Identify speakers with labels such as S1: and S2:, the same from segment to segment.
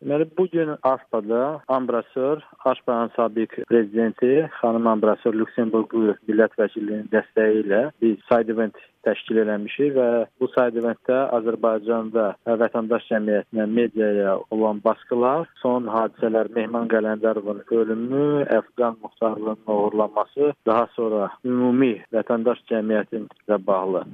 S1: Deməli bu gün AFPA-da Ambrasör, AFPA-nın sabiq prezidenti xanım Ambrasör Lüksemburqlu millət vəkilinin dəstəyi ilə biz side event təşkil eləmişik və bu side eventdə Azərbaycanda vətəndaş cəmiyyətinə, mediaya olan baskılar, son hadisələr Mehman Qələndərovun ölümü, Əfqan muxtarlığının oğurlanması, daha sonra ümumi vətəndaş cəmiyyətinə bağlı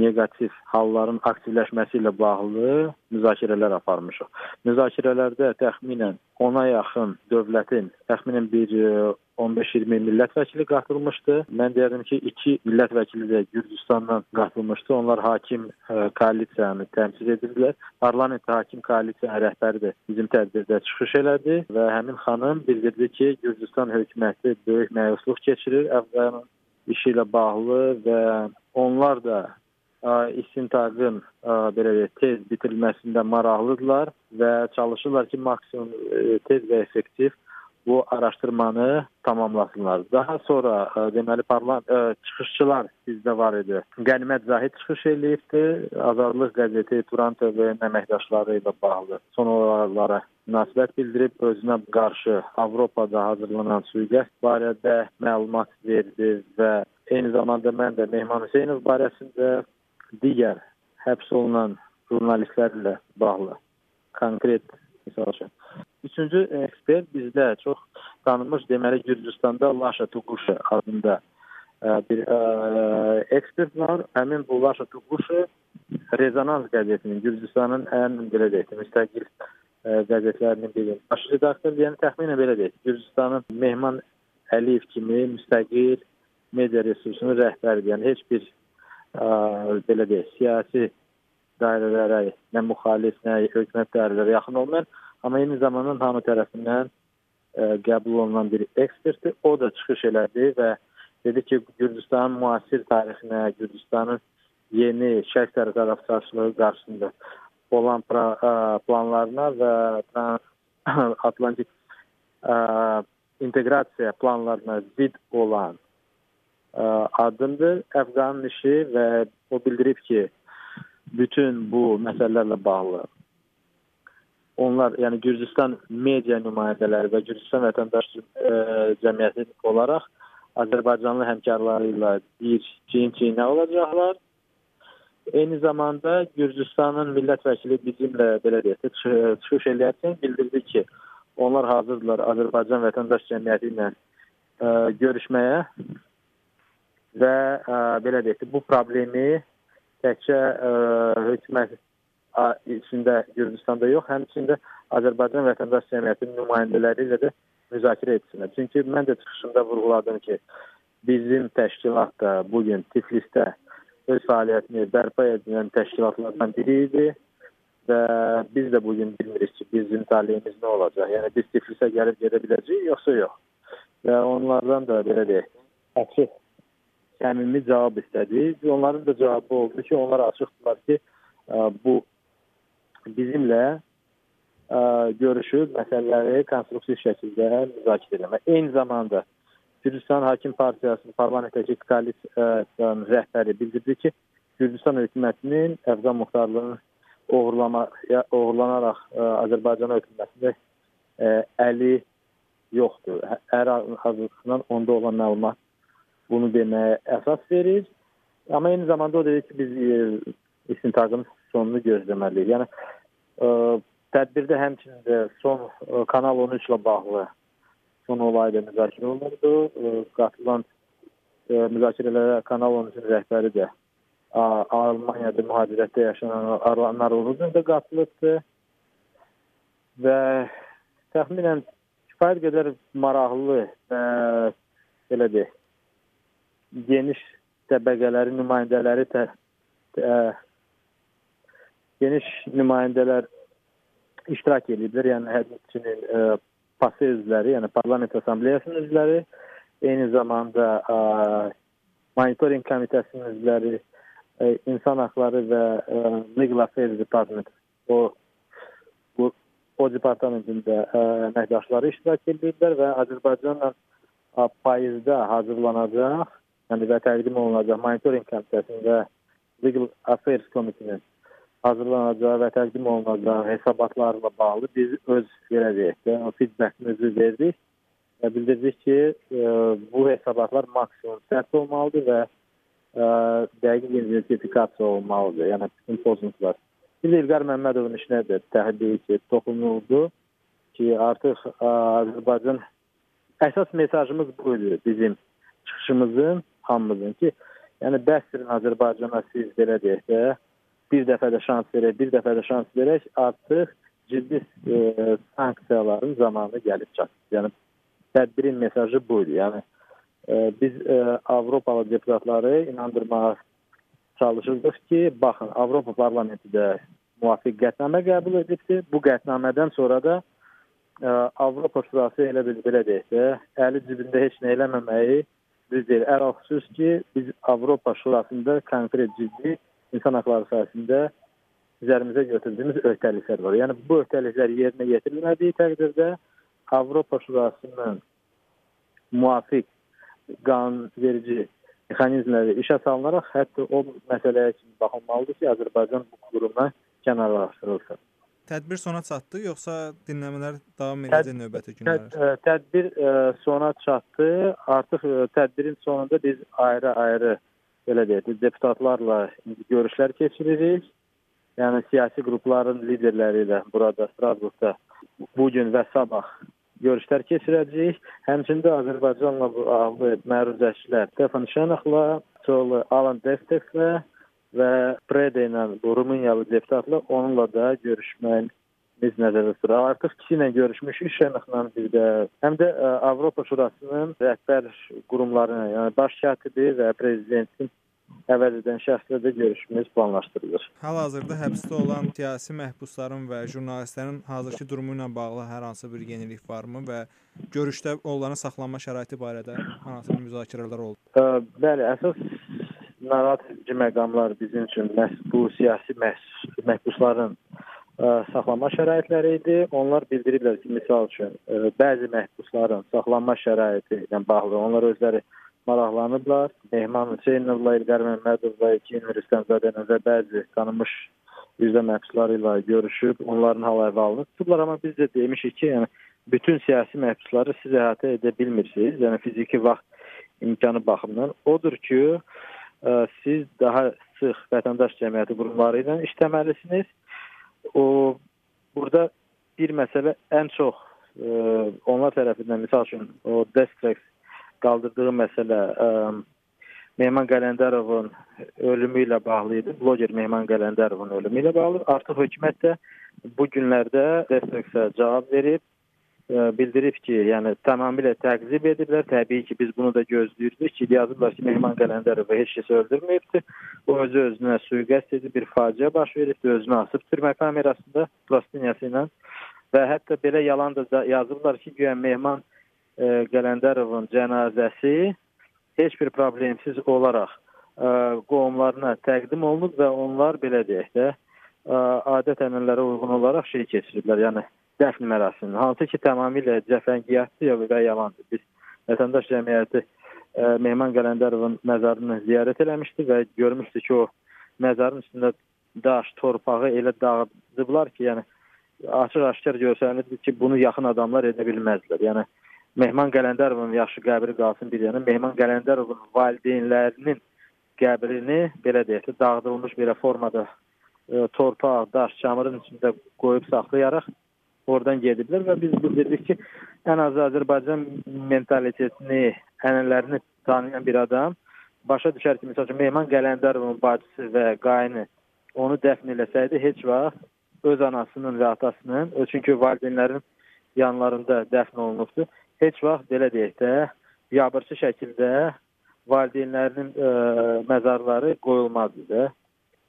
S1: neqativ halların aktivləşməsi ilə bağlı müzakirələr aparmışıq. Müzakirələrdə təxminən 10-a yaxın dövlətin təxminən bir 15-20 millət vəkili qatılmışdı. Mən deyərdim ki, 2 millət vəkili də Gürcüstandan qatılmışdı. Onlar hakim ə, koalisiyanı təmsil edirdilər. Parlament hakim koalisiyanın rəhbəri də bizim tədbirdə çıxış elədi və həmin xanım bildirdi ki, Gürcüstan hökuməti böyük məyusluq keçirir Əfqanın işi ilə bağlı və onlar da istintaqın belə deyək, tez bitirilməsində maraqlıdırlar və çalışırlar ki, maksimum tez və effektiv bu araşdırmanı tamamlasınlar. Daha sonra ə, deməli parlament çıxışçılar bizdə var idi. Qənimət Zahid çıxış eləyibdi. Azadlıq qəzeti Turan TV-nin əməkdaşları ilə bağlı son olaylara münasibət bildirib özünə qarşı Avropada hazırlanan sui-qəsd barədə məlumat verdi və eyni zamanda mən də Mehman Hüseynov barəsində digər həbs olunan jurnalistlərlə bağlı konkret misal üçün Üçüncü ekspert bizdə çox tanınmış deməli Gürcüstanda Laşa Tuquşu adında ə, e, bir ə, e, ekspert var. Həmin bu Laşa Tuquşu Rezonans qəzetinin Gürcüstanın ən belə deyək, müstəqil ə, e, qəzetlərinin biri. Baş redaktor yəni təxminən belə deyək. Gürcüstanın Mehman Əliyev kimi müstəqil media resursunun rəhbəridir. Yəni heç bir belə deyək, siyasi dairələrə, nə müxalif, nə hökumət dairələrə yaxın olmayan Amma eyni zamanda hamı tərəfindən qəbul olunan bir ekspertdir. O da çıxış elədi və dedi ki, Gürcüstanın müasir tarixinə, Gürcüstanın yeni şərq tərəfdaşlığı qarşısında olan planlarına və Atlantik inteqrasiya planlarına zid olan addımdır Əfqanın işi və o bildirib ki, bütün bu məsələlərlə bağlı onlar, yəni Gürcüstan media nümayəndələri və Gürcüstan vətəndaş ə, e, cəmiyyəti olaraq Azərbaycanlı həmkarları ilə bir çiyin-çiyinə olacaqlar. Eyni zamanda Gürcüstanın millət vəkili bizimlə belə deyək, çıxış eləyərkən bildirdi ki, onlar hazırdırlar Azərbaycan vətəndaş cəmiyyəti ilə ə, e, görüşməyə və ə, e, belə deyək, bu problemi təkcə ə, hökumət içində Gürcüstanda yox, həmçində Azərbaycan vətəndaş cəmiyyətinin nümayəndələri ilə də müzakirə etsinlər. Çünki mən də çıxışımda vurğuladım ki, bizim təşkilat da bu gün Tiflisdə öz fəaliyyətini bərpa edən təşkilatlardan biri idi və biz də bu gün bilmirik ki, bizim taleyimiz nə olacaq. Yəni biz Tiflisə gəlib gedə biləcəyik yoxsa yox. Və onlardan da belə deyək, açıq səmimi cavab istədik. Onların da cavabı oldu ki, onlar açıqdılar ki, bu bizimlə görüşüb məsələləri konstruktiv şəkildə müzakirə etmək. Eyni zamanda Gürcüstan Hakim Partiyasının parlamentdəki koalisiyanın rəhbəri bildirdi ki, Gürcüstan hökumətinin Əfqan muxtarlığını oğurlama, oğurlanaraq Azərbaycan hökumətində əli yoxdur. Hər hazırlıqdan onda olan məlumat bunu deməyə əsas verir. Amma eyni zamanda o dedi ki, biz e, istintaqın sonunu gözləməliyik. Yəni ə, e, tədbirdə həmçinin də son ə, e, Kanal 13 ilə bağlı son olay da müzakirə olunurdu. Ə, qatılan ə, müzakirələrə Kanal 13-ün rəhbəri də ə, Almaniyada mühacirətdə yaşanan Arlanlar Uruzun da qatılıbdı. Və təxminən kifayət qədər maraqlı və belə deyək, geniş təbəqələrin nümayəndələri tə, tə, geniş nümayəndələr iştirak ediblər. Yəni həmçinin e, PASE üzvləri, yəni Parlament Assambleyasının üzvləri, eyni zamanda e, Monitoring Komitəsinin üzvləri, e, İnsan Haqları və e, Legal Affairs Department o bu o departamentin də e, əməkdaşları iştirak ediblər və Azərbaycanla payızda hazırlanacaq, yəni və təqdim olunacaq Monitoring Komitəsinin və Legal Affairs Komitəsinin hazırlanacağı və təqdim olunacağı hesabatlarla bağlı biz öz belə deyək də, feedbackimizi verdik və bildirdik ki, ə, bu hesabatlar maksimum sərt olmalıdır və ə, dəqiq identifikasiya olmalıdır. Yəni bütün pozuntular. Biz İlqar Məmmədovun işinə də təhlil ki, toxunuldu ki, artıq ə, Azərbaycan əsas mesajımız bu idi bizim çıxışımızın, hamımızın ki, yəni bəsdirin Azərbaycana siz belə deyək də, bir dəfə də şans verək, bir dəfə də şans verək, artıq ciddi e, sanksiyaların zamanı gəlib çatdı. Yəni tədbirin mesajı bu idi. Yəni e, biz e, Avropalı deputatları inandırmağa çalışırdıq ki, baxın, Avropa parlamenti də müvafiq qətnamə qəbul edibdi. Bu qətnamədən sonra da ə, e, Avropa Şurası elə bil belə deyək də, əli cibində heç nə eləməməyi düz deyil. Ərəxsus ki, biz Avropa Şurasında konkret ciddi insan haqları sahəsində üzərimizə götürdüyümüz öhdəliklər var. Yəni bu öhdəliklər yerinə yetirilmədiyi təqdirdə Avropa Şurasının müvafiq qanunverici mexanizmləri işə salınaraq hətta o məsələyə kimi baxılmalıdır ki, Azərbaycan bu qurumdan kənarlaşdırılsın.
S2: Tədbir sona çatdı, yoxsa dinləmələr davam edəcək növbəti günlərdə?
S1: Təd, tədbir ə, sona çatdı. Artıq ə, tədbirin sonunda biz ayrı-ayrı belə deyək, deputatlarla görüşlər keçiririk. Yəni siyasi qrupların liderləri ilə burada Strasburqda bu gün və sabah görüşlər keçirəcəyik. Həmçində Azərbaycanla məruzəçilər Stefan Şenaxla, Çolu Alan Desteklə və Prede ilə bu Rumıniyalı deputatla onunla da görüşməyin biz nəzərdə tuturaq. Artıq ikisi ilə görüşmüşük Şenaxla bir də. Həm də ə, Avropa Şurasının rəhbər qurumlarına, yəni baş katibi və prezidentin əvəz edən şəxslə də görüşümüz planlaşdırılır.
S2: Hal-hazırda həbsdə olan siyasi məhbusların və jurnalistlərin hazırki durumu ilə bağlı hər hansı bir yenilik varmı və görüşdə onların saxlanma şəraiti barədə hansı müzakirələr oldu?
S1: Ə, bəli, əsas narahat edici məqamlar bizim üçün məhz bu siyasi məhbusların ə, saxlanma şəraitləri idi. Onlar bildiriblər ki, misal üçün ə, bəzi məhbusların saxlanma şəraiti ilə bağlı onlar özləri maraqlanıblar. Mehman Hüseynovla, İlqar Məmmədovla, İkin Rüstəmzadənin və bəzi tanınmış yüzdə məhbusları ilə görüşüb, onların hal əhvalını tutublar. Amma biz də demişik ki, yəni bütün siyasi məhbusları siz əhatə edə bilmirsiniz. Yəni fiziki vaxt imkanı baxımından odur ki, siz daha sıx vətəndaş cəmiyyəti qurumları ilə işləməlisiniz. O burada bir məsələ ən çox ə, onlar tərəfindən misal üçün o Destrex qaldırdığı məsələ ə, Mehman Qələndərovun ölümü ilə bağlı idi. Bloger Mehman Qələndərovun ölümü ilə bağlı. Artıq hökumət də bu günlərdə Destreksə cavab verib bildirib ki, yəni tamamilə təqzib ediblər. Təbii ki, biz bunu da gözləyirdik ki, yazıblar ki, Mehman Qələndərov heç kəs öldürməyibdi. O özü özünə sui-qəsd edib, bir faciə baş veribdi, özünü asıb türmə kamerasında plastiniyası ilə və hətta belə yalan da yazıblar ki, güya Mehman e, Qələndərovun cənazəsi heç bir problemsiz olaraq e, qohumlarına təqdim olunub və onlar belə deyək də e, adət-ənənələrə uyğun olaraq şey keçiriblər. Yəni dəfn mərasimi. Hansı ki, tamamilə cəfəngiyatdır və yalandır. Biz vətəndaş cəmiyyəti ə, e, Mehman Qələndərovun məzarını ziyarət eləmişdi və görmüşdü ki, o məzarın üstündə daş, torpağı elə dağıdıblar ki, yəni açıq-aşkar görsənirdi ki, bunu yaxın adamlar edə bilməzlər. Yəni Mehman Qələndərovun yaxşı qəbri qalsın bir yana. Mehman Qələndərovun valideynlərinin qəbrini belə deyək dağıdılmış belə formada e, torpaq, daş, çamırın içində qoyub saxlayaraq oradan gediblər və biz bildirdik ki, ən azı Azərbaycan mentalitetini, ənənələrini tanıyan bir adam başa düşər ki, məsəl üçün Mehman Qələndərovun bacısı və qayını onu dəfn eləsəydi heç vaxt öz anasının və atasının, çünki valideynlərin yanlarında dəfn olunubdu heç vaxt belə deyək də biabırçı şəkildə valideynlərinin ə, e, məzarları qoyulmazdı da.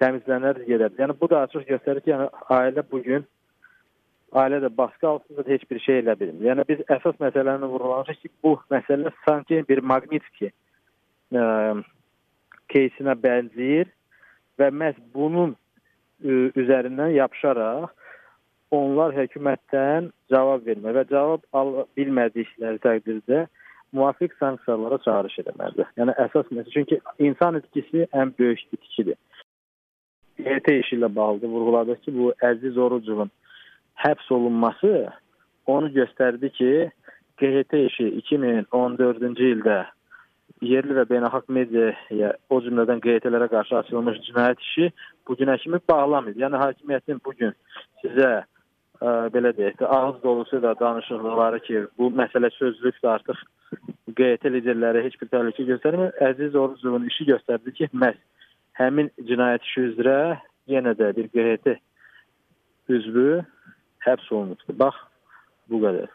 S1: Təmizlənər gedərdi. Yəni bu da açıq göstərir ki, yəni ailə bu gün ailə də baskı altında heç bir şey elə bilmir. Yəni biz əsas məsələni vurğulanırıq ki, bu məsələ sanki bir Magnitski ə, кейsinə bənzəyir və məhz bunun ə, üzərindən yapışaraq onlar hökumətdən cavab vermə və cavab ala bilmədikləri təqdirdə müvafiq sanksiyalara çağırış etməlidir. Yəni əsas məsələ çünki insan itkisi ən böyük itkidir. QT işi ilə bağlı vurğuladı ki, bu Əziz Orucovun həbs olunması onu göstərdi ki, QHT işi 2014-cü ildə yerli və beynəlxalq mediaya, o cümlədən QHT-lərə qarşı açılmış cinayət işi bu günə kimi bağlamır. Yəni hakimiyyətin bu gün sizə ə, belə deyək də ağız dolusu da danışıqları ki, bu məsələ sözlükdə artıq QHT liderləri heç bir təhlükə göstərmir. Əziz Orucovun işi göstərdi ki, məhz həmin cinayət işi üzrə yenə də bir QHT üzvü her sorumluluk bah bu kadar.